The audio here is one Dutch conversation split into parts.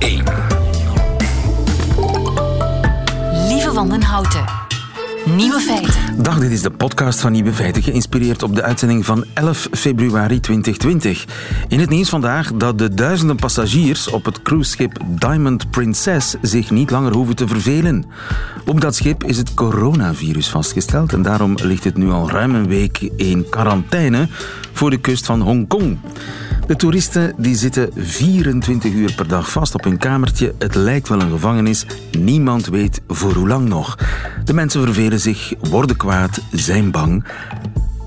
1. Lieve Wandenhouten. Nieuwe feiten. Dag, dit is de podcast van Nieuwe Feiten, geïnspireerd op de uitzending van 11 februari 2020. In het nieuws vandaag dat de duizenden passagiers op het cruiseschip Diamond Princess zich niet langer hoeven te vervelen. Op dat schip is het coronavirus vastgesteld en daarom ligt het nu al ruim een week in quarantaine voor de kust van Hongkong. De toeristen die zitten 24 uur per dag vast op hun kamertje. Het lijkt wel een gevangenis. Niemand weet voor hoe lang nog. De mensen vervelen zich, worden kwaad, zijn bang.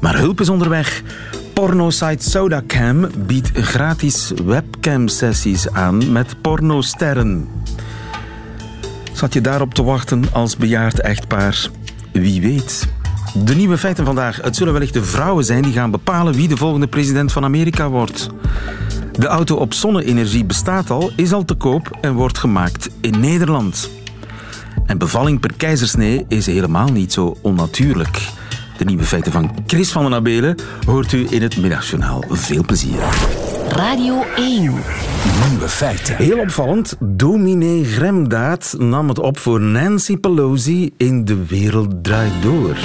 Maar hulp is onderweg. Pornosite SodaCam biedt gratis webcam-sessies aan met pornosterren. Zat je daarop te wachten als bejaard echtpaar? Wie weet. De nieuwe feiten vandaag. Het zullen wellicht de vrouwen zijn die gaan bepalen wie de volgende president van Amerika wordt. De auto op zonne-energie bestaat al, is al te koop en wordt gemaakt in Nederland. En bevalling per keizersnee is helemaal niet zo onnatuurlijk. De nieuwe feiten van Chris van den Abelen hoort u in het middagjournaal. Veel plezier. Radio 1. Nieuwe feiten. Heel opvallend, dominee Gremdaad nam het op voor Nancy Pelosi in De Wereld Draait Door.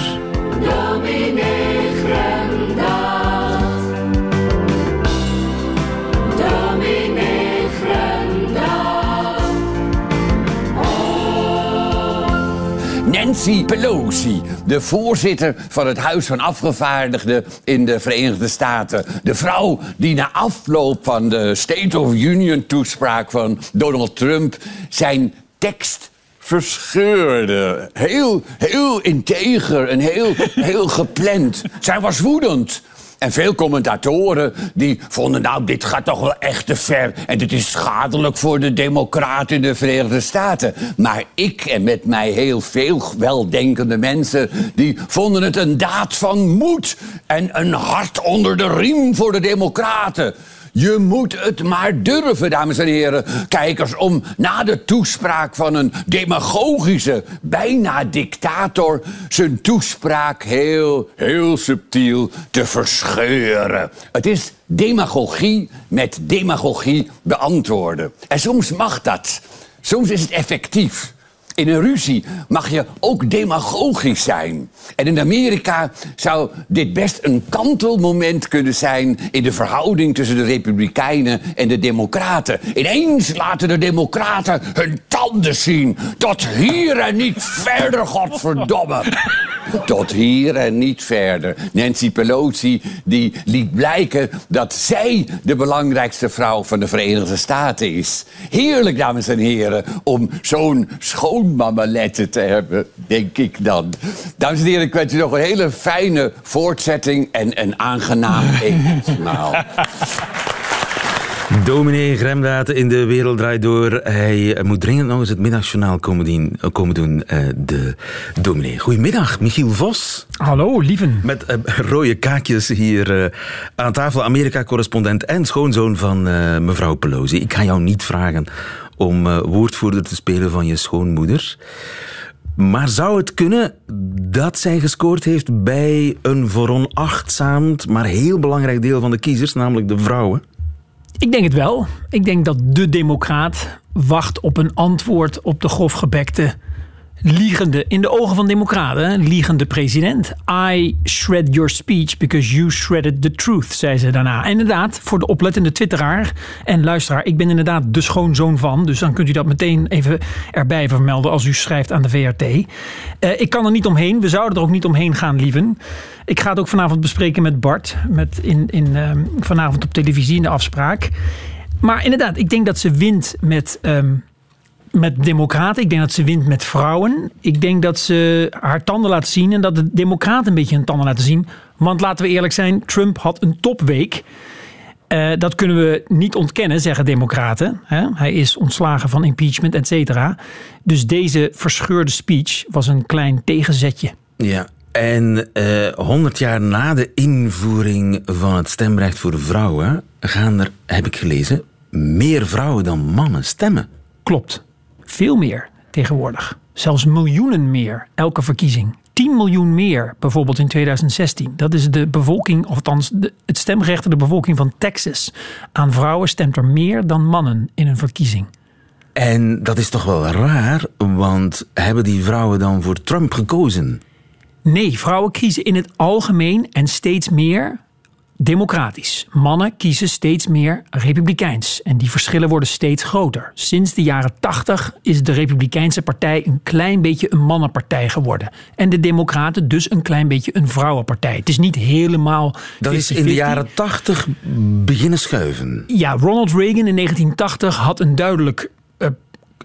Pelosi, de voorzitter van het Huis van Afgevaardigden in de Verenigde Staten. De vrouw die na afloop van de State of Union toespraak van Donald Trump zijn tekst verscheurde. Heel, heel integer en heel, heel gepland. Zij was woedend. En veel commentatoren die vonden, nou, dit gaat toch wel echt te ver. En dit is schadelijk voor de democraten in de Verenigde Staten. Maar ik en met mij heel veel weldenkende mensen... die vonden het een daad van moed. En een hart onder de riem voor de democraten. Je moet het maar durven, dames en heren. Kijkers, om na de toespraak van een demagogische, bijna dictator... zijn toespraak heel, heel subtiel te verscheuren. Het is demagogie met demagogie beantwoorden. En soms mag dat. Soms is het effectief. In een ruzie mag je ook demagogisch zijn. En in Amerika zou dit best een kantelmoment kunnen zijn in de verhouding tussen de Republikeinen en de Democraten. Ineens laten de Democraten hun tanden zien. Tot hier en niet verder, godverdomme. Tot hier en niet verder. Nancy Pelosi die liet blijken dat zij de belangrijkste vrouw van de Verenigde Staten is. Heerlijk, dames en heren, om zo'n schoonmamalette te hebben, denk ik dan. Dames en heren, ik wens u nog een hele fijne voortzetting en een aangenaam etmaal. Dominee Gremdaad in De Wereld Draait Door. Hij moet dringend nog eens het middagjournaal komen, dien- eh, komen doen, eh, de dominee. Goedemiddag, Michiel Vos. Hallo, lieven. Met eh, rode kaakjes hier aan tafel. Amerika-correspondent en schoonzoon van mevrouw Pelosi. Ik ga jou niet vragen om woordvoerder te spelen van je schoonmoeder. Maar zou het kunnen dat zij gescoord heeft bij een veronachtzaamd, maar heel belangrijk deel van de kiezers, namelijk de vrouwen? Ik denk het wel. Ik denk dat de democraat wacht op een antwoord op de grofgebekte, liegende, in de ogen van democraten, liegende president. I shred your speech because you shredded the truth, zei ze daarna. En inderdaad, voor de oplettende twitteraar en luisteraar, ik ben inderdaad de schoonzoon van, dus dan kunt u dat meteen even erbij vermelden als u schrijft aan de VRT. Eh, ik kan er niet omheen, we zouden er ook niet omheen gaan, lieven. Ik ga het ook vanavond bespreken met Bart, met in, in, ehm, vanavond op televisie in de afspraak. Maar inderdaad, ik denk dat ze wint met, ehm, met democraten. Ik denk dat ze wint met vrouwen. Ik denk dat ze haar tanden laat zien en dat de democraten een beetje hun tanden laten zien. Want laten we eerlijk zijn, Trump had een topweek. Eh, dat kunnen we niet ontkennen, zeggen democraten. Hij is ontslagen van impeachment, et cetera. Dus deze verscheurde speech was een klein tegenzetje. Ja, en eh 100 jaar na de invoering van het stemrecht voor vrouwen gaan er, heb ik gelezen, meer vrouwen dan mannen stemmen. Klopt. Veel meer tegenwoordig. Zelfs miljoenen meer elke verkiezing. 10 miljoen meer bijvoorbeeld in 2016. Dat is de bevolking, of althans de, het stemrecht de bevolking van Texas. Aan vrouwen stemt er meer dan mannen in een verkiezing. En dat is toch wel raar, want hebben die vrouwen dan voor Trump gekozen? Nee, vrouwen kiezen in het algemeen en steeds meer democratisch. Mannen kiezen steeds meer republikeins. En die verschillen worden steeds groter. Sinds de jaren 80 is de Republikeinse Partij een klein beetje een mannenpartij geworden. En de Democraten dus een klein beetje een vrouwenpartij. Het is niet helemaal. Dat is in de 50-50. jaren tachtig beginnen schuiven. Ja, Ronald Reagan in 1980 had een duidelijk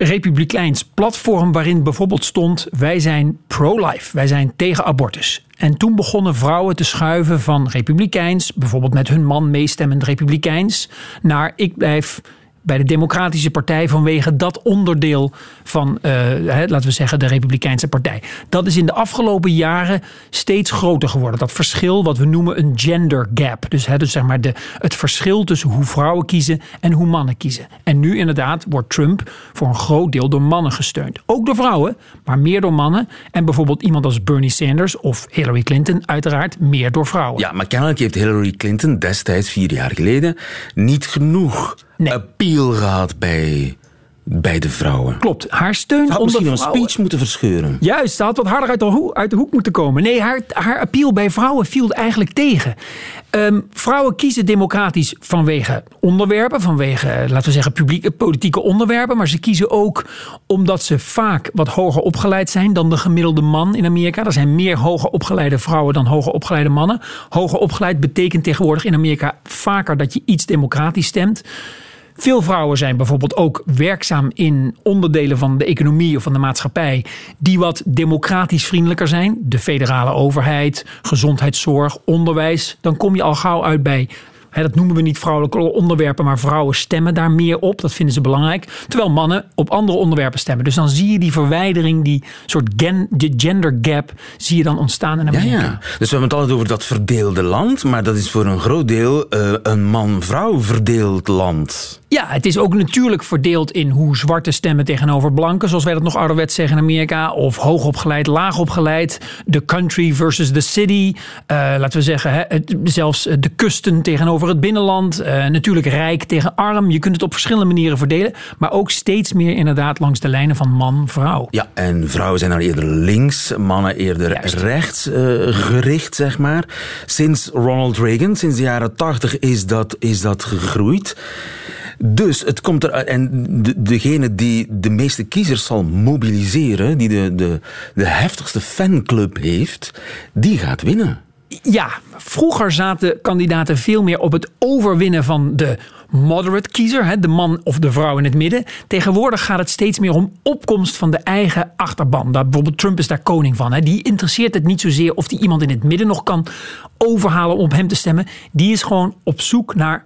republikeins platform waarin bijvoorbeeld stond: wij zijn pro-life, wij zijn tegen abortus. En toen begonnen vrouwen te schuiven van republikeins, bijvoorbeeld met hun man meestemmend republikeins, naar ik blijf bij de Democratische Partij vanwege dat onderdeel van, eh, hè, laten we zeggen, de Republikeinse Partij. Dat is in de afgelopen jaren steeds groter geworden. Dat verschil wat we noemen een gender gap. Dus, hè, dus zeg maar de, het verschil tussen hoe vrouwen kiezen en hoe mannen kiezen. En nu inderdaad wordt Trump voor een groot deel door mannen gesteund. Ook door vrouwen, maar meer door mannen. En bijvoorbeeld iemand als Bernie Sanders of Hillary Clinton uiteraard meer door vrouwen. Ja, maar kennelijk heeft Hillary Clinton destijds, vier jaar geleden, niet genoeg Nee. appeal gehad bij, bij de vrouwen. Klopt, haar steun Ze had onder misschien een speech moeten verscheuren. Juist, ze had wat harder uit de, hoek, uit de hoek moeten komen. Nee, haar, haar appeal bij vrouwen viel eigenlijk tegen. Ehm, vrouwen kiezen democratisch vanwege onderwerpen, vanwege, laten we zeggen, publieke, politieke onderwerpen. Maar ze kiezen ook omdat ze vaak wat hoger opgeleid zijn dan de gemiddelde man in Amerika. Er zijn meer hoger opgeleide vrouwen dan hoger opgeleide mannen. Hoger opgeleid betekent tegenwoordig in Amerika vaker dat je iets democratisch stemt. Veel vrouwen zijn bijvoorbeeld ook werkzaam in onderdelen van de economie of van de maatschappij die wat democratisch vriendelijker zijn. De federale overheid, gezondheidszorg, onderwijs. Dan kom je al gauw uit bij, dat noemen we niet vrouwelijke onderwerpen, maar vrouwen stemmen daar meer op. Dat vinden ze belangrijk. Terwijl mannen op andere onderwerpen stemmen. Dus dan zie je die verwijdering, die soort gen, de gender gap, zie je dan ontstaan in Amerika. ja. Dus we hebben het altijd over dat verdeelde land, maar dat is voor een groot deel eh, een man-vrouw verdeeld land. Ja, het is ook natuurlijk verdeeld in hoe zwarte stemmen tegenover blanken, zoals wij dat nog ouderwets zeggen in Amerika, of hoogopgeleid, laagopgeleid, de country versus the city, Eh, laten we zeggen, hè, zelfs eh, de kusten tegenover het binnenland, Eh, natuurlijk rijk tegen arm. Je kunt het op verschillende manieren verdelen, maar ook steeds meer inderdaad langs de lijnen van man-vrouw. Ja, en vrouwen zijn dan eerder links, mannen eerder Juist. rechts gericht, zeg maar. Sinds Ronald Reagan, sinds de jaren tachtig, is dat, is dat gegroeid. Dus het komt er. En de, degene die de meeste kiezers zal mobiliseren, die de, de, de heftigste fanclub heeft, die gaat winnen. Ja, vroeger zaten kandidaten veel meer op het overwinnen van de moderate kiezer, de man of de vrouw in het midden. Tegenwoordig gaat het steeds meer om opkomst van de eigen achterban. Bijvoorbeeld Trump is daar koning van. Die interesseert het niet zozeer of die iemand in het midden nog kan overhalen om op hem te stemmen. Die is gewoon op zoek naar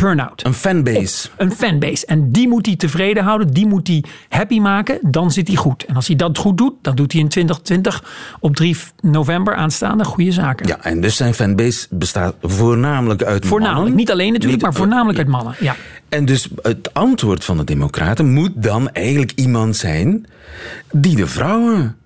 turnout. Een fanbase. Een fanbase. En die moet hij tevreden houden, die moet hij happy maken, dan zit hij goed. En als hij dat goed doet, dan doet hij in 2020 op 3 november aanstaande goede zaken. Ja, en dus zijn fanbase bestaat voornamelijk uit Voornamelijk, mannen. niet alleen natuurlijk, Niet- maar voornamelijk uit mannen. Ja. En dus het antwoord van de Democraten moet dan eigenlijk iemand zijn die de vrouwen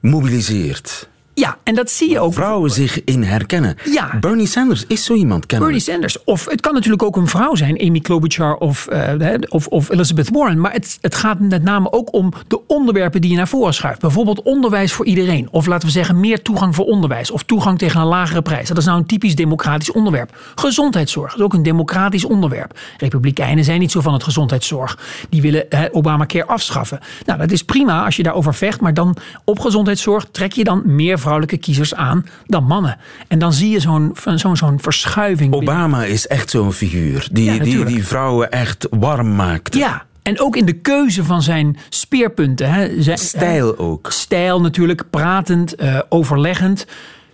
mobiliseert. Ja, en dat zie je ook. Vrouwen zich in herkennen. Ja. Bernie Sanders is zo iemand Bernie kennelijk. Sanders. Of het kan natuurlijk ook een vrouw zijn, Amy Klobuchar of, eh, of, of Elizabeth Warren. Maar het, het gaat met name ook om de onderwerpen die je naar voren schuift. Bijvoorbeeld onderwijs voor iedereen. Of laten we zeggen meer toegang voor onderwijs. Of toegang tegen een lagere prijs. Dat is nou een typisch democratisch onderwerp. Gezondheidszorg is ook een democratisch onderwerp. Republikeinen zijn niet zo van het gezondheidszorg. Die willen Obamacare afschaffen. Nou, dat is prima als je daarover vecht. Maar dan op gezondheidszorg trek je dan meer vrouwelijke kiezers aan dan mannen. En dan zie je zo'n zo'n zo'n verschuiving. binnen- Obama is echt zo'n figuur die, Ja, die, die vrouwen echt warm maakt. Ja, en ook in de keuze van zijn speerpunten. Hè. Zijn, Stijl ook. Stijl natuurlijk, pratend, eh, overleggend.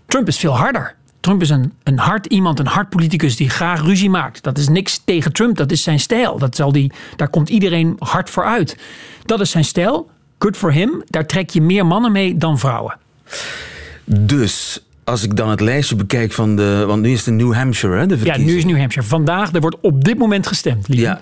Trump is veel harder. Trump is een, een hard iemand, een hard politicus die graag ruzie maakt. Dat is niks tegen Trump, dat is zijn stijl. Dat zal die, daar komt iedereen hard voor uit. Dat is zijn stijl. Good for him. Daar trek je meer mannen mee dan vrouwen. Dus Als ik dan het lijstje bekijk van de... Want nu is het New Hampshire, hè, de Ja, nu is New Hampshire. Vandaag, er wordt op dit moment gestemd. lieve. Ja,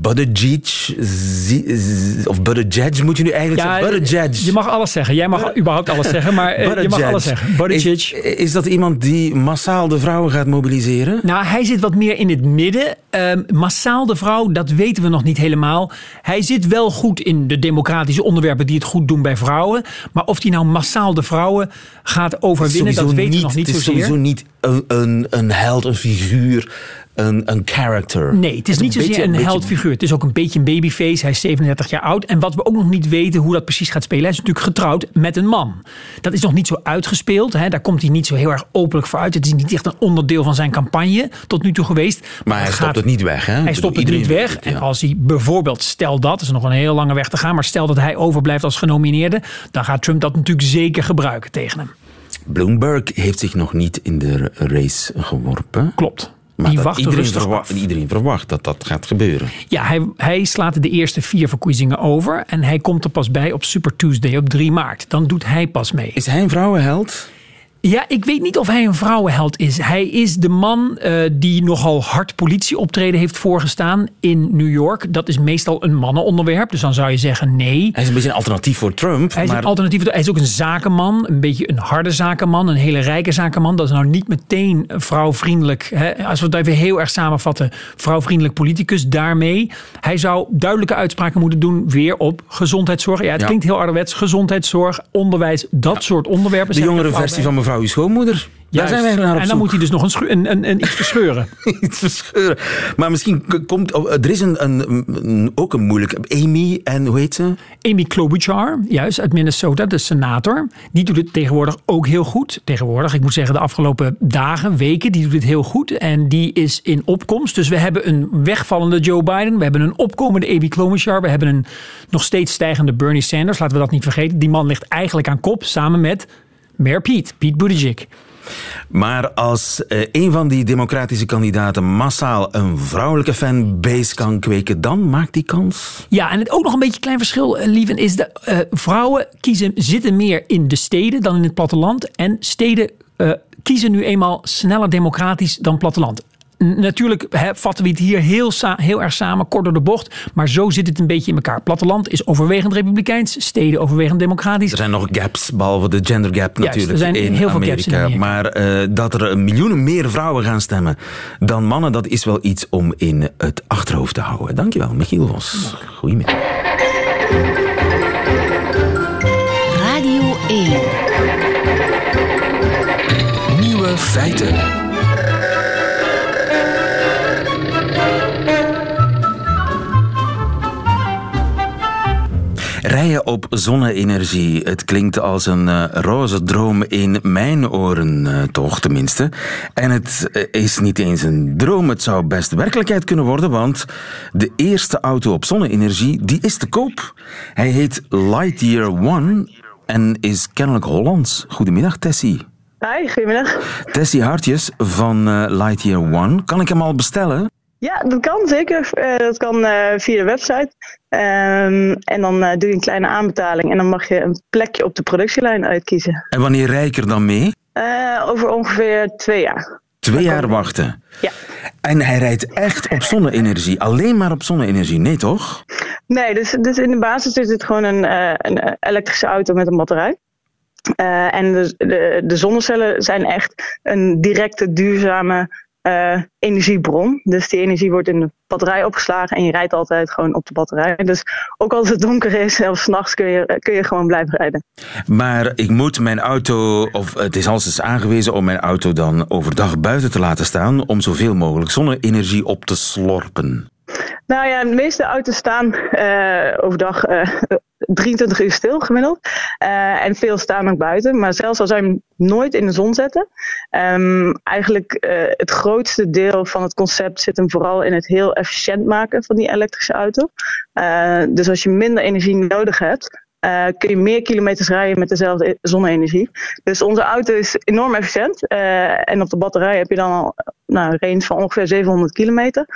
Buttigieg, zi- z- of Buttigieg moet je nu eigenlijk Ja, zeggen. Buttigieg. je mag alles zeggen. Jij mag überhaupt alles zeggen, maar eh, je mag alles zeggen. Buttigieg. Is, is dat iemand die massaal de vrouwen gaat mobiliseren? Nou, hij zit wat meer in het midden. Ehm, massaal de vrouw, dat weten we nog niet helemaal. Hij zit wel goed in de democratische onderwerpen die het goed doen bij vrouwen. Maar of hij nou massaal de vrouwen gaat dat weten we nog niet het is zozeer. sowieso niet een, een, een held, een figuur, een, een character. Nee, het is niet zozeer beetje- een beetje- heldfiguur. Het is ook een beetje een babyface. Hij is 37 jaar oud. En wat we ook nog niet weten hoe dat precies gaat spelen. Hij is natuurlijk getrouwd met een man. Dat is nog niet zo uitgespeeld. Hè. Daar komt hij niet zo heel erg openlijk voor uit. Het is niet echt een onderdeel van zijn campagne tot nu toe geweest. Maar hij het stopt gaat- het niet weg, hè? Hij stopt het niet weg. het, En als hij bijvoorbeeld, stel dat, is nog een hele lange weg te gaan. Maar stel dat hij overblijft als genomineerde. Dan gaat Trump dat natuurlijk zeker gebruiken tegen hem. Bloomberg heeft zich nog niet in de race geworpen. Klopt. Maar Die dat wacht iedereen, rustig verwacht, af. iedereen verwacht dat dat gaat gebeuren. Ja, hij, hij slaat de eerste vier verkiezingen over. En hij komt er pas bij op Super Tuesday op 3 maart. Dan doet hij pas mee. Is hij een vrouwenheld? Ja, ik weet niet of hij een vrouwenheld is. Hij is de man eh, die nogal hard politieoptreden heeft voorgestaan in New York. Dat is meestal een mannenonderwerp. Dus dan zou je zeggen nee. Hij is een beetje een alternatief voor Trump. Hij is, maar een alternatief, hij is ook een zakenman, een beetje een harde zakenman, een hele rijke zakenman. Dat is nou niet meteen vrouwvriendelijk. Hè? Als we het even heel erg samenvatten, vrouwvriendelijk politicus daarmee. Hij zou duidelijke uitspraken moeten doen weer op gezondheidszorg. Ja, het Ja. klinkt heel ouderwets. Gezondheidszorg, onderwijs, dat soort onderwerpen. de er jongere versie van mevrouw uw schoonmoeder. Daar Juist. zijn wij naar op En dan zoek. moet hij dus nog een, een, een, een iets verscheuren. iets verscheuren. Maar misschien komt... oh, Er is een, een, een- ook een moeilijke... Amy en hoe heet ze? Amy Klobuchar, juist uit Minnesota, de senator. Die doet het tegenwoordig ook heel goed. Tegenwoordig, ik moet zeggen de afgelopen dagen, weken, die doet het heel goed. En die is in opkomst. Dus we hebben een wegvallende Joe Biden. We hebben een opkomende Amy Klobuchar. We hebben een nog steeds stijgende Bernie Sanders. Laten we dat niet vergeten. Die man ligt eigenlijk aan kop samen met Mayor Pete, Pete Buttigieg. Maar als eh, een van die democratische kandidaten massaal een vrouwelijke fanbase kan kweken, dan maakt die kans. Ja, en het ook nog een beetje een klein verschil, eh, Lieven, is dat eh, vrouwen kiezen, zitten meer in de steden dan in het platteland. En steden kiezen nu eenmaal sneller democratisch dan platteland. Natuurlijk hè, vatten we het hier heel, heel erg samen, kort door de bocht. Maar zo zit het een beetje in elkaar. Platteland is overwegend republikeins, steden overwegend democratisch. Er zijn nog gaps, behalve de gender gap Juist, natuurlijk er zijn in heel veel Amerika. gaps in Amerika. Maar eh, dat er miljoenen meer vrouwen gaan stemmen dan mannen, dat is wel iets om in het achterhoofd te houden. Dankjewel, Michiel Vos. Goedemiddag. Radio 1. Nieuwe feiten. Rijden op zonne-energie. Het klinkt als een eh, roze droom in mijn oren, eh, toch tenminste. En het eh, is niet eens een droom, het zou best werkelijkheid kunnen worden, want de eerste auto op zonne-energie, die is te koop. Hij heet Lightyear One en is kennelijk Hollands. Goedemiddag, Tessie. Hi, goedemiddag. Tessie Hartjes van Lightyear One. Kan ik hem al bestellen? Ja, dat kan zeker. Eh, dat kan eh, via de website. Ehm, en dan eh, doe je een kleine aanbetaling en dan mag je een plekje op de productielijn uitkiezen. En wanneer rij ik er dan mee? Over ongeveer twee jaar. Twee jaar wachten. Ja. En hij rijdt echt op zonne-energie. Alleen maar op zonne-energie, nee toch? Nee, dus, dus in de basis is het gewoon een, een elektrische auto met een batterij. En de, de, de zonnecellen zijn echt een directe, duurzame eh, energiebron. Dus die energie wordt in de batterij opgeslagen en je rijdt altijd gewoon op de batterij. Dus ook als het donker is, zelfs 's nachts kun je, kun je gewoon blijven rijden. Maar ik moet mijn auto, of het is als eens aangewezen om mijn auto dan overdag buiten te laten staan om zoveel mogelijk zonne-energie op te slorpen. Nou ja, de meeste auto's staan eh, overdag eh, 23 uur stil gemiddeld. Eh, en veel staan ook buiten. Maar zelfs al zou hem nooit in de zon zetten. ehm, eigenlijk eh, het grootste deel van het concept zit hem vooral in het heel efficiënt maken van die elektrische auto. Eh, dus als je minder energie nodig hebt. kun je meer kilometers rijden met dezelfde e- zonne-energie. Dus onze auto is enorm efficiënt. en op de batterij heb je dan al nou, een range van ongeveer 700 kilometer.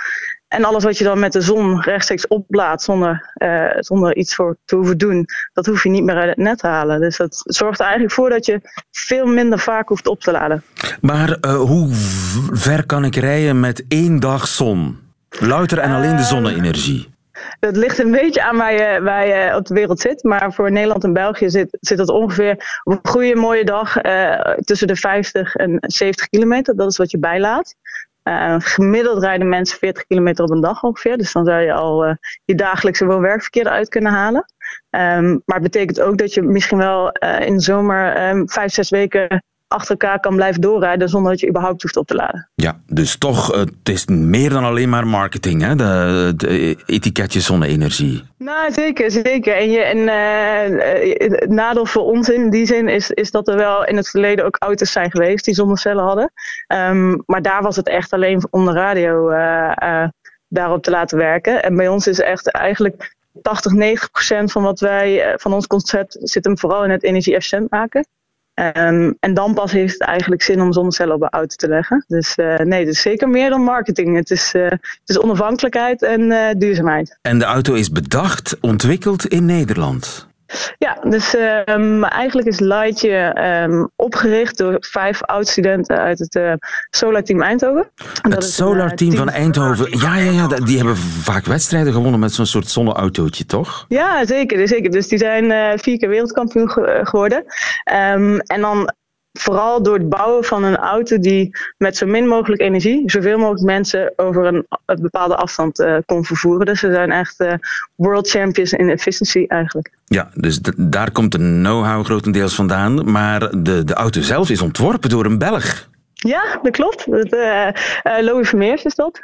En alles wat je dan met de zon rechtstreeks oplaadt zonder, eh, zonder iets voor te hoeven doen, dat hoef je niet meer uit het net te halen. Dus dat zorgt er eigenlijk voor dat je veel minder vaak hoeft op te laden. Maar eh, hoe ver kan ik rijden met één dag zon? Louter en alleen de zonne-energie. Dat ligt een beetje aan waar je, waar je op de wereld zit. Maar voor Nederland en België zit, zit dat ongeveer op een goede mooie dag eh, tussen de 50 en 70 kilometer. Dat is wat je bijlaat. Eh, gemiddeld rijden mensen 40 kilometer op een dag ongeveer. Dus dan zou je al eh, je dagelijkse woon-werkverkeer eruit kunnen halen. Ehm, maar het betekent ook dat je misschien wel eh, in de zomer ehm, vijf, zes weken achter elkaar kan blijven doorrijden zonder dat je überhaupt hoeft op te laden. Ja, dus toch, het is meer dan alleen maar marketing, hè? De, de etiketjes zonne-energie. Nou, zeker, zeker. En, je, en eh, eh, het nadeel voor ons in die zin is, is dat er wel in het verleden ook auto's zijn geweest die zonnecellen hadden. Ehm, maar daar was het echt alleen om de radio eh, daarop te laten werken. En bij ons is echt eigenlijk 80, 90 procent van wat wij, van ons concept zit hem vooral in het energie-efficiënt maken. Ehm, en dan pas heeft het eigenlijk zin om zonnecellen op een auto te leggen. Dus eh, nee, is zeker meer dan marketing. Het is, eh, het is onafhankelijkheid en eh, duurzaamheid. En de auto is bedacht, ontwikkeld in Nederland. Ja, dus ehm, eigenlijk is Lightje ehm, opgericht door vijf oud-studenten uit het eh, Solar Team Eindhoven. En dat Het Solar eh, Team van Eindhoven. Ja, ja, ja, die hebben vaak wedstrijden gewonnen met zo'n soort zonneautootje, toch? Ja, zeker, zeker. Dus die zijn eh, vier keer wereldkampioen ge- geworden. Ehm, en dan vooral door het bouwen van een auto die met zo min mogelijk energie, zoveel mogelijk mensen over een, een bepaalde afstand eh, kon vervoeren. Dus ze zijn echt eh, world champions in efficiency eigenlijk. Ja, dus daar komt de know-how grotendeels vandaan. Maar de, de auto zelf is ontworpen door een Belg. Ja, dat klopt. Dat, eh Louis Vermeers is dat.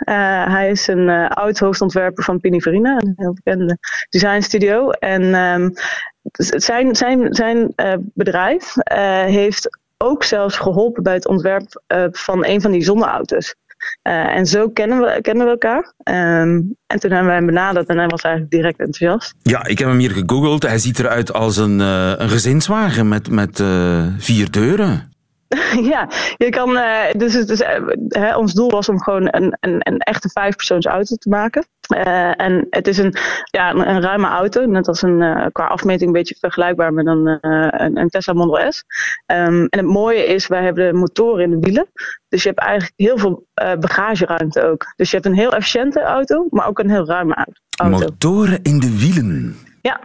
Hij is een eh, oud hoofdontwerper van Pininfarina, een heel bekende designstudio. En ehm, zijn, zijn, zijn bedrijf heeft ook zelfs geholpen bij het ontwerp eh, van een van die zonneauto's. Eh, en zo kennen we, kennen we elkaar. Ehm, en toen hebben wij hem benaderd en hij was eigenlijk direct enthousiast. Ja, ik heb hem hier gegoogeld. Hij ziet eruit als een, eh, een gezinswagen met, met vier deuren. ja, je kan, eh, dus, het is, eh, hè, ons doel was om gewoon een, een, een echte vijfpersoons auto te maken. Eh, en het is een, ja, een, een ruime auto, net als een, qua afmeting een beetje vergelijkbaar met een, een, een Tesla Model S. Ehm, en het mooie is, wij hebben de motoren in de wielen. Dus je hebt eigenlijk heel veel bagageruimte ook. Dus je hebt een heel efficiënte auto, maar ook een heel ruime auto. Motoren in de wielen. Ja.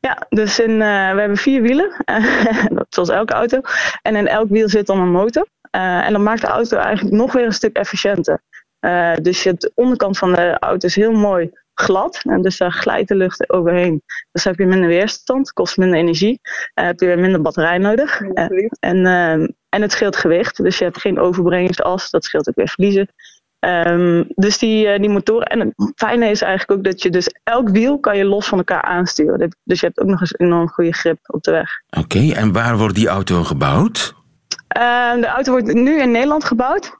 Ja, dus in, eh, we hebben vier wielen, zoals elke auto. En in elk wiel zit dan een motor. Eh, en dat maakt de auto eigenlijk nog weer een stuk efficiënter. Eh, dus je de onderkant van de auto is heel mooi glad. En dus daar glijdt de lucht overheen. Dus heb je minder weerstand, kost minder energie. eh, heb je weer minder batterij nodig. En, en het scheelt gewicht. Dus je hebt geen overbrengingsas. Dat scheelt ook weer verliezen. Ehm, dus die, eh, die motoren. En het fijne is eigenlijk ook dat je dus elk wiel kan je los van elkaar aansturen. Dus je hebt ook nog eens een enorm goede grip op de weg. Oké, en waar wordt die auto gebouwd? Ehm, de auto wordt nu in Nederland gebouwd.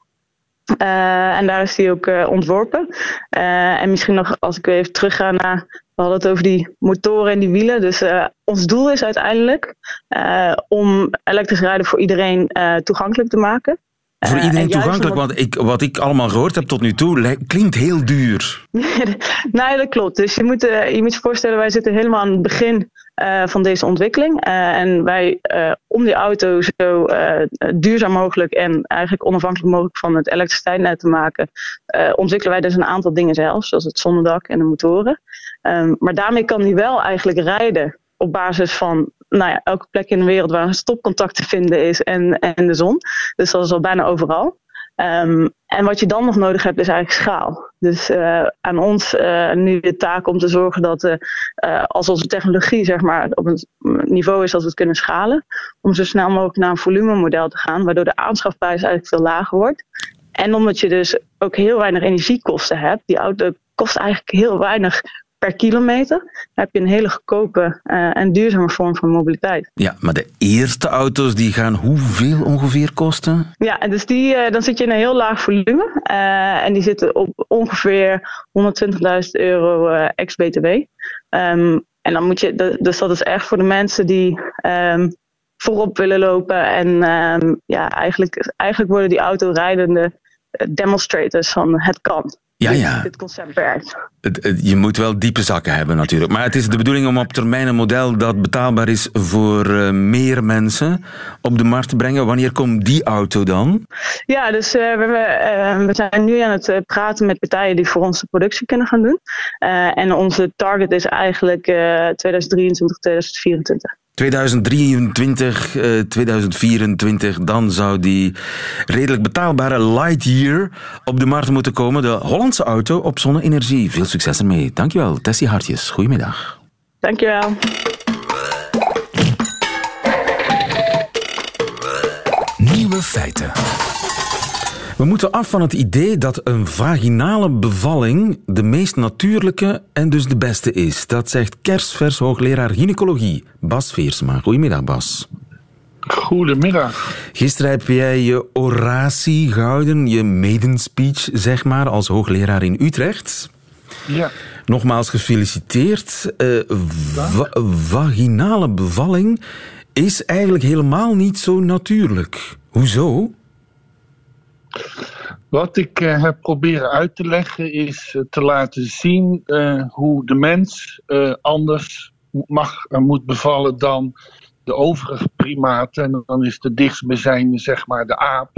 Eh, en daar is die ook eh, ontworpen. En misschien nog als ik weer even terugga naar. We hadden het over die motoren en die wielen. Dus ons doel is uiteindelijk om elektrisch rijden voor iedereen toegankelijk te maken. Voor Eh, iedereen toegankelijk, omdat- want ik, wat ik allemaal gehoord heb tot nu toe klinkt heel duur. nee, dat klopt. Dus je moet, eh, je moet je voorstellen, wij zitten helemaal aan het begin eh, van deze ontwikkeling. En wij, om die auto zo duurzaam mogelijk en eigenlijk onafhankelijk mogelijk van het elektriciteitsnet te maken, ontwikkelen wij dus een aantal dingen zelf, zoals het zonnedak en de motoren. Ehm, maar daarmee kan die wel eigenlijk rijden op basis van nou ja, elke plek in de wereld waar een stopcontact te vinden is en, en de zon. Dus dat is al bijna overal. Ehm, en wat je dan nog nodig hebt is eigenlijk schaal. Dus eh, aan ons eh, nu de taak om te zorgen dat eh, als onze technologie zeg maar, op een niveau is dat we het kunnen schalen, om zo snel mogelijk naar een volumemodel te gaan, waardoor de aanschafprijs eigenlijk veel lager wordt. En omdat je dus ook heel weinig energiekosten hebt, die auto kost eigenlijk heel weinig per kilometer, heb je een hele goedkope eh, en duurzame vorm van mobiliteit. Ja, maar de eerste auto's die gaan hoeveel ongeveer kosten? Ja, en dus die, eh, dan zit je in een heel laag volume. eh, en die zitten op ongeveer 120.000 euro ex-BTW. Ehm, en dan moet je, dus dat is echt voor de mensen die ehm, voorop willen lopen. En ehm, ja, eigenlijk, eigenlijk worden die autorijdende demonstrators van het kan. Ja, ja. dit concept werkt. Je moet wel diepe zakken hebben natuurlijk. Maar het is de bedoeling om op termijn een model dat betaalbaar is voor eh, meer mensen op de markt te brengen. Wanneer komt die auto dan? Ja, dus eh, we, eh, we zijn nu aan het praten met partijen die voor ons de productie kunnen gaan doen. En onze target is eigenlijk eh 2023, 2024. 2023, eh, 2024, dan zou die redelijk betaalbare Lightyear op de markt moeten komen. De Hollandse auto op zonne-energie. Veel succes ermee. Dankjewel, Tessie Hartjes. Goedemiddag. Dankjewel. Nieuwe feiten. We moeten af van het idee dat een vaginale bevalling de meest natuurlijke en dus de beste is. Dat zegt kerstvers hoogleraar gynaecologie Bas Veersma. Goedemiddag, Bas. Goedemiddag. Gisteren heb jij je oratie gehouden, je maiden speech, zeg maar, als hoogleraar in Utrecht. Ja, Nogmaals gefeliciteerd. Eh, va- vaginale bevalling is eigenlijk helemaal niet zo natuurlijk. Hoezo? Wat ik eh, heb proberen uit te leggen is eh, te laten zien eh, hoe de mens anders mag en moet bevallen dan de overige primaten. En dan is de dichtstbijzijnde zeg maar de aap.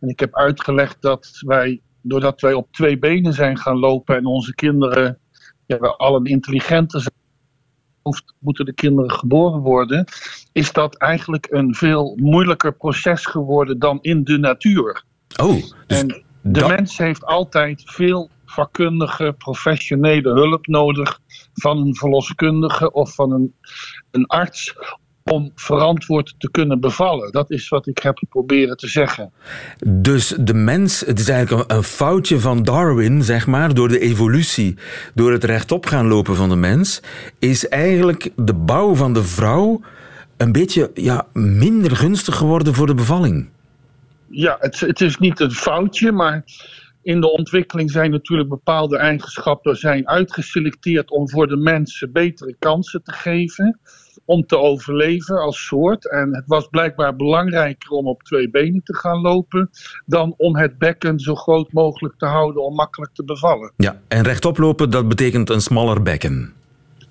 En ik heb uitgelegd dat wij, doordat wij op twee benen zijn gaan lopen en onze kinderen ja, wel allen intelligenter zijn, moeten de kinderen geboren worden, is dat eigenlijk een veel moeilijker proces geworden dan in de natuur. Oh, dus En de dat- mens heeft altijd veel vakkundige, professionele hulp nodig van een verloskundige of van een, een arts om verantwoord te kunnen bevallen. Dat is wat ik heb proberen te zeggen. Dus de mens, het is eigenlijk een, een foutje van Darwin, zeg maar, door de evolutie, door het rechtop gaan lopen van de mens, is eigenlijk de bouw van de vrouw een beetje ja, minder gunstig geworden voor de bevalling. Ja, het, het is niet een foutje, maar in de ontwikkeling zijn natuurlijk bepaalde eigenschappen zijn uitgeselecteerd om voor de mensen betere kansen te geven om te overleven als soort. En het was blijkbaar belangrijker om op twee benen te gaan lopen dan om het bekken zo groot mogelijk te houden om makkelijk te bevallen. Ja, en rechtop lopen, dat betekent een smaller bekken.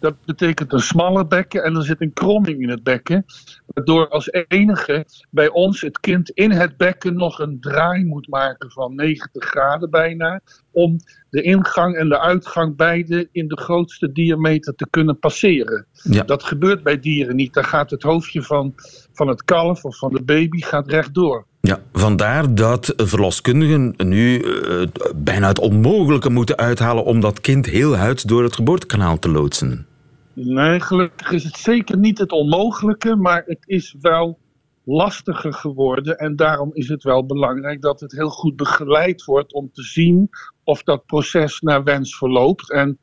Dat betekent een smaller bekken en er zit een kromming in het bekken. Waardoor als enige bij ons het kind in het bekken nog een draai moet maken van 90 graden bijna. Om de ingang en de uitgang beide in de grootste diameter te kunnen passeren. Ja. Dat gebeurt bij dieren niet. Dan gaat het hoofdje van, van het kalf of van de baby gaat rechtdoor. Ja, vandaar dat verloskundigen nu eh, bijna het onmogelijke moeten uithalen om dat kind heel huid door het geboortekanaal te loodsen. Nee, gelukkig is het zeker niet het onmogelijke, maar het is wel lastiger geworden. En daarom is het wel belangrijk dat het heel goed begeleid wordt om te zien of dat proces naar wens verloopt. En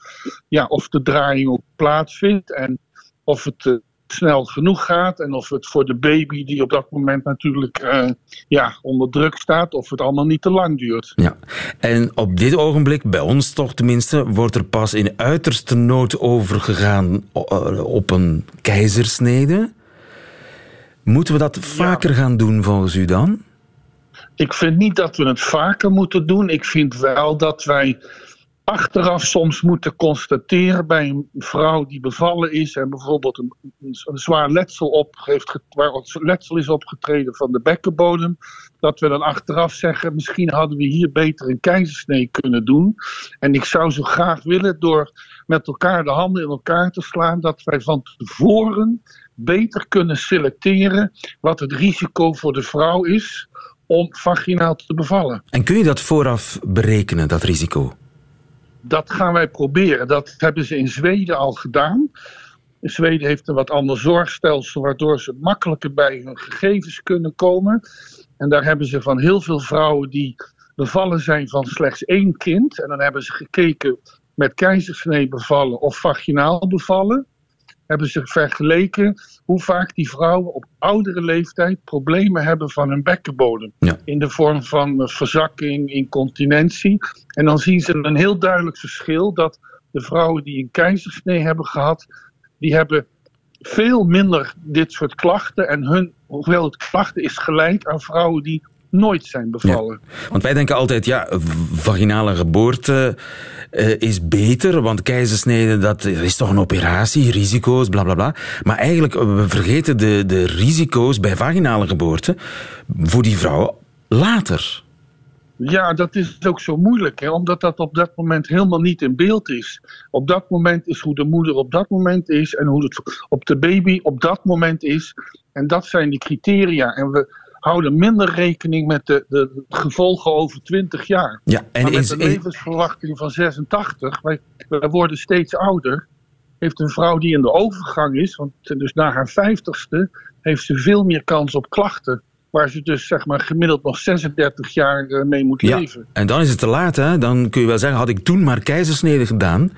ja, of de draaiing ook plaatsvindt en of het eh, snel genoeg gaat. En of het voor de baby, die op dat moment natuurlijk eh, ja, onder druk staat, of het allemaal niet te lang duurt. Ja, en op dit ogenblik, bij ons toch tenminste, wordt er pas in uiterste nood overgegaan o- op een keizersnede. Moeten we dat vaker gaan doen volgens u dan? Ik vind niet dat we het vaker moeten doen. Ik vind wel dat wij achteraf soms moeten constateren bij een vrouw die bevallen is en bijvoorbeeld een, een, zwaar letsel, op heeft, waar letsel is opgetreden van de bekkenbodem, dat we dan achteraf zeggen, misschien hadden we hier beter een keizersnee kunnen doen. En ik zou zo graag willen door met elkaar de handen in elkaar te slaan, dat wij van tevoren beter kunnen selecteren wat het risico voor de vrouw is om vaginaal te bevallen. En kun je dat vooraf berekenen, dat risico? Dat gaan wij proberen. Dat hebben ze in Zweden al gedaan. Zweden heeft een wat ander zorgstelsel, waardoor ze makkelijker bij hun gegevens kunnen komen. En daar hebben ze van heel veel vrouwen die bevallen zijn van slechts één kind. En dan hebben ze gekeken met keizersnee bevallen of vaginaal bevallen. Hebben ze vergeleken hoe vaak die vrouwen op oudere leeftijd problemen hebben van hun bekkenbodem. Ja. In de vorm van eh, verzakking, incontinentie. En dan zien ze een heel duidelijk verschil dat de vrouwen die een keizersnee hebben gehad, die hebben veel minder dit soort klachten. En hun hoeveelheid klachten is gelijk aan vrouwen die nooit zijn bevallen. Want wij denken altijd, ja, vaginale geboorte eh, is beter, want keizersnede, dat is toch een operatie, risico's, bla bla bla. Maar eigenlijk, eh, we vergeten de, de risico's bij vaginale geboorte voor die vrouw later. Ja, dat is ook zo moeilijk, hè, omdat dat op dat moment helemaal niet in beeld is. Op dat moment is hoe de moeder op dat moment is en hoe het op de baby op dat moment is. En dat zijn de criteria. En we houden minder rekening met de, de gevolgen over 20 jaar. Ja, en maar met is, een levensverwachting van 86, wij, wij worden steeds ouder, heeft een vrouw die in de overgang is, want dus na haar 50ste, heeft ze veel meer kans op klachten. Waar ze dus zeg maar gemiddeld nog 36 jaar eh, mee moet ja, leven. en dan is het te laat, hè? Dan kun je wel zeggen, had ik toen maar keizersnede gedaan.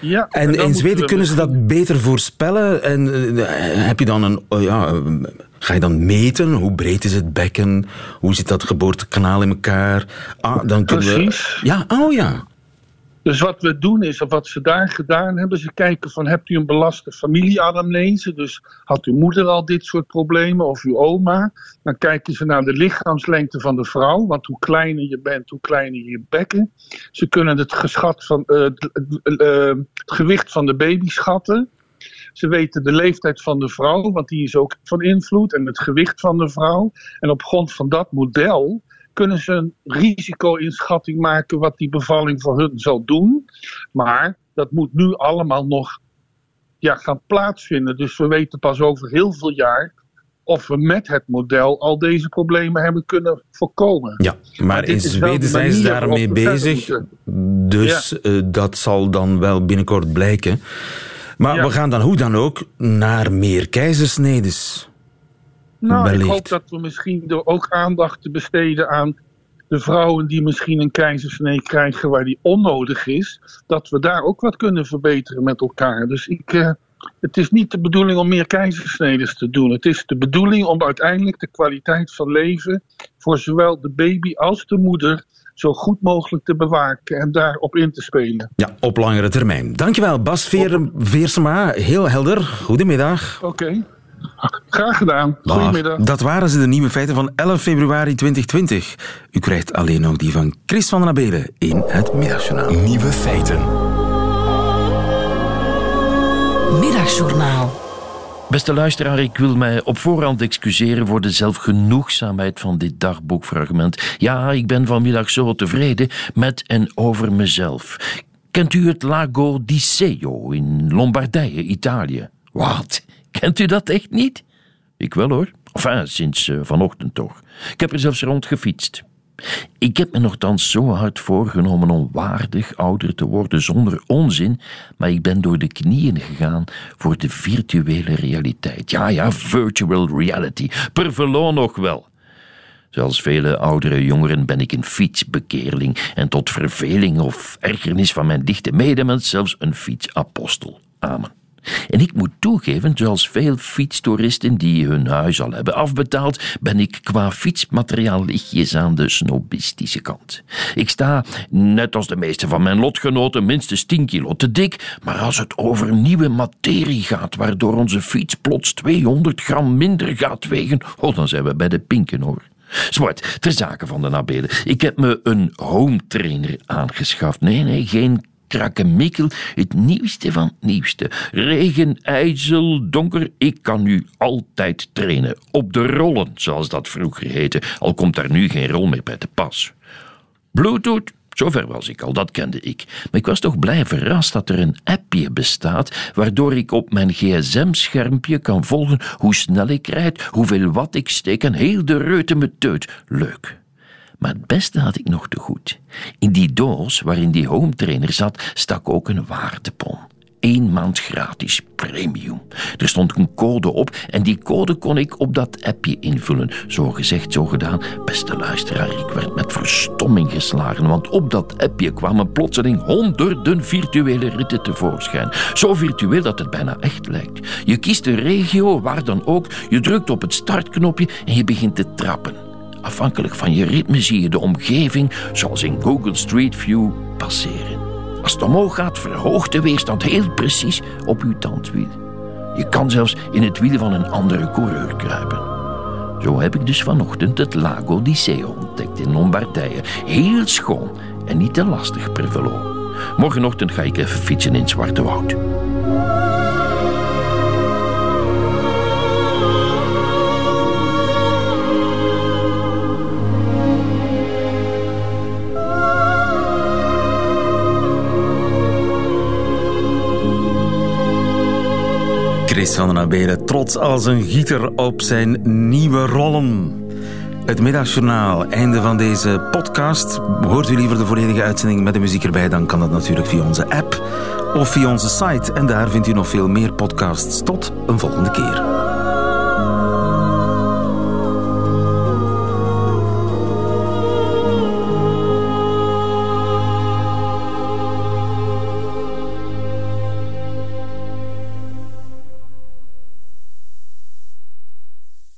Ja, En dan in Zweden we kunnen ze dat beter voorspellen. En eh, heb je dan een. oh ja, eh, ga je dan meten? Hoe breed is het bekken? Hoe zit dat geboortekanaal in elkaar? Ah, dan kunnen Precies. we. Ja, oh ja. Dus wat we doen is, of wat ze daar gedaan hebben, ze kijken van hebt u een belaste familieanamnese, dus had uw moeder al dit soort problemen of uw oma. Dan kijken ze naar de lichaamslengte van de vrouw, want hoe kleiner je bent, hoe kleiner je bekken. Ze kunnen het, geschat van, eh, het, eh, het gewicht van de baby schatten. Ze weten de leeftijd van de vrouw, want die is ook van invloed, en het gewicht van de vrouw. En op grond van dat model kunnen ze een risico-inschatting maken wat die bevalling voor hun zal doen. Maar dat moet nu allemaal nog ja, gaan plaatsvinden. Dus we weten pas over heel veel jaar of we met het model al deze problemen hebben kunnen voorkomen. Ja, maar in Zweden zijn ze daarmee bezig. Dus eh, dat zal dan wel binnenkort blijken. Maar Ja. we gaan dan hoe dan ook naar meer keizersnedes. Nou, ik hoop dat we misschien door ook aandacht te besteden aan de vrouwen die misschien een keizersnee krijgen waar die onnodig is, dat we daar ook wat kunnen verbeteren met elkaar. Dus ik, eh, het is niet de bedoeling om meer keizersnedes te doen. Het is de bedoeling om uiteindelijk de kwaliteit van leven voor zowel de baby als de moeder zo goed mogelijk te bewaken en daarop in te spelen. Ja, op langere termijn. Dankjewel, Bas Veer, Veersema. Heel helder. Goedemiddag. Oké, graag gedaan. Dag. Goedemiddag. Dat waren ze, de nieuwe feiten van 11 februari 2020. U krijgt alleen nog die van Chris van den Abelen in het Middagjournaal. Nieuwe feiten. Middagjournaal. Beste luisteraar, ik wil mij op voorhand excuseren voor de zelfgenoegzaamheid van dit dagboekfragment. Ja, ik ben vanmiddag zo tevreden met en over mezelf. Kent u het Lago di Seo in Lombardije, Italië? Wat? Kent u dat echt niet? Ik wel hoor. Enfin, sinds eh, vanochtend toch. Ik heb er zelfs rond gefietst. Ik heb me nogthans zo hard voorgenomen om waardig ouder te worden zonder onzin, maar ik ben door de knieën gegaan voor de virtuele realiteit. Ja, ja, virtual reality. Per velo nog wel. Zoals vele oudere jongeren ben ik een fietsbekeerling en tot verveling of ergernis van mijn dichte medemens zelfs een fietsapostel. Amen. En ik moet toegeven, zoals veel fietstoeristen die hun huis al hebben afbetaald, ben ik qua fietsmateriaal lichtjes aan de snobistische kant. Ik sta, net als de meeste van mijn lotgenoten, minstens 10 kilo te dik, maar als het over nieuwe materie gaat, waardoor onze fiets plots 200 gram minder gaat wegen, oh, dan zijn we bij de pinken hoor. Zwart, ter zake van de nabelen. Ik heb me een home trainer aangeschaft. Nee, nee, geen krakkemikkel. Het nieuwste van het nieuwste. Regen, ijzel, donker. Ik kan nu altijd trainen. Op de rollen, zoals dat vroeger heette. Al komt daar nu geen rol meer bij te pas. Bluetooth, zover was ik al, dat kende ik. Maar ik was toch blij verrast dat er een appje bestaat waardoor ik op mijn gsm-schermpje kan volgen hoe snel ik rijd, hoeveel watt ik steek en heel de reute me teut. Leuk. Maar het beste had ik nog te goed. In die doos waarin die home trainer zat, stak ook een waardepon. Eén maand gratis premium. Er stond een code op en die code kon ik op dat appje invullen. Zo gezegd, zo gedaan. Beste luisteraar, ik werd met verstomming geslagen, want op dat appje kwamen plotseling honderden virtuele ritten tevoorschijn. Zo virtueel dat het bijna echt lijkt. Je kiest een regio, waar dan ook, je drukt op het startknopje en je begint te trappen. Afhankelijk van je ritme zie je de omgeving, zoals in Google Street View, passeren. Als het omhoog gaat, verhoogt de weerstand heel precies op uw tandwiel. Je kan zelfs in het wiel van een andere coureur kruipen. Zo heb ik dus vanochtend het Lago di Seo ontdekt in Lombardije. Heel schoon en niet te lastig per velo. Morgenochtend ga ik even fietsen in Zwarte Woud. Chris van den Abelen, trots als een gieter op zijn nieuwe rollen. Het middagjournaal, einde van deze podcast. Hoort u liever de volledige uitzending met de muziek erbij, dan kan dat natuurlijk via onze app of via onze site. En daar vindt u nog veel meer podcasts. Tot een volgende keer.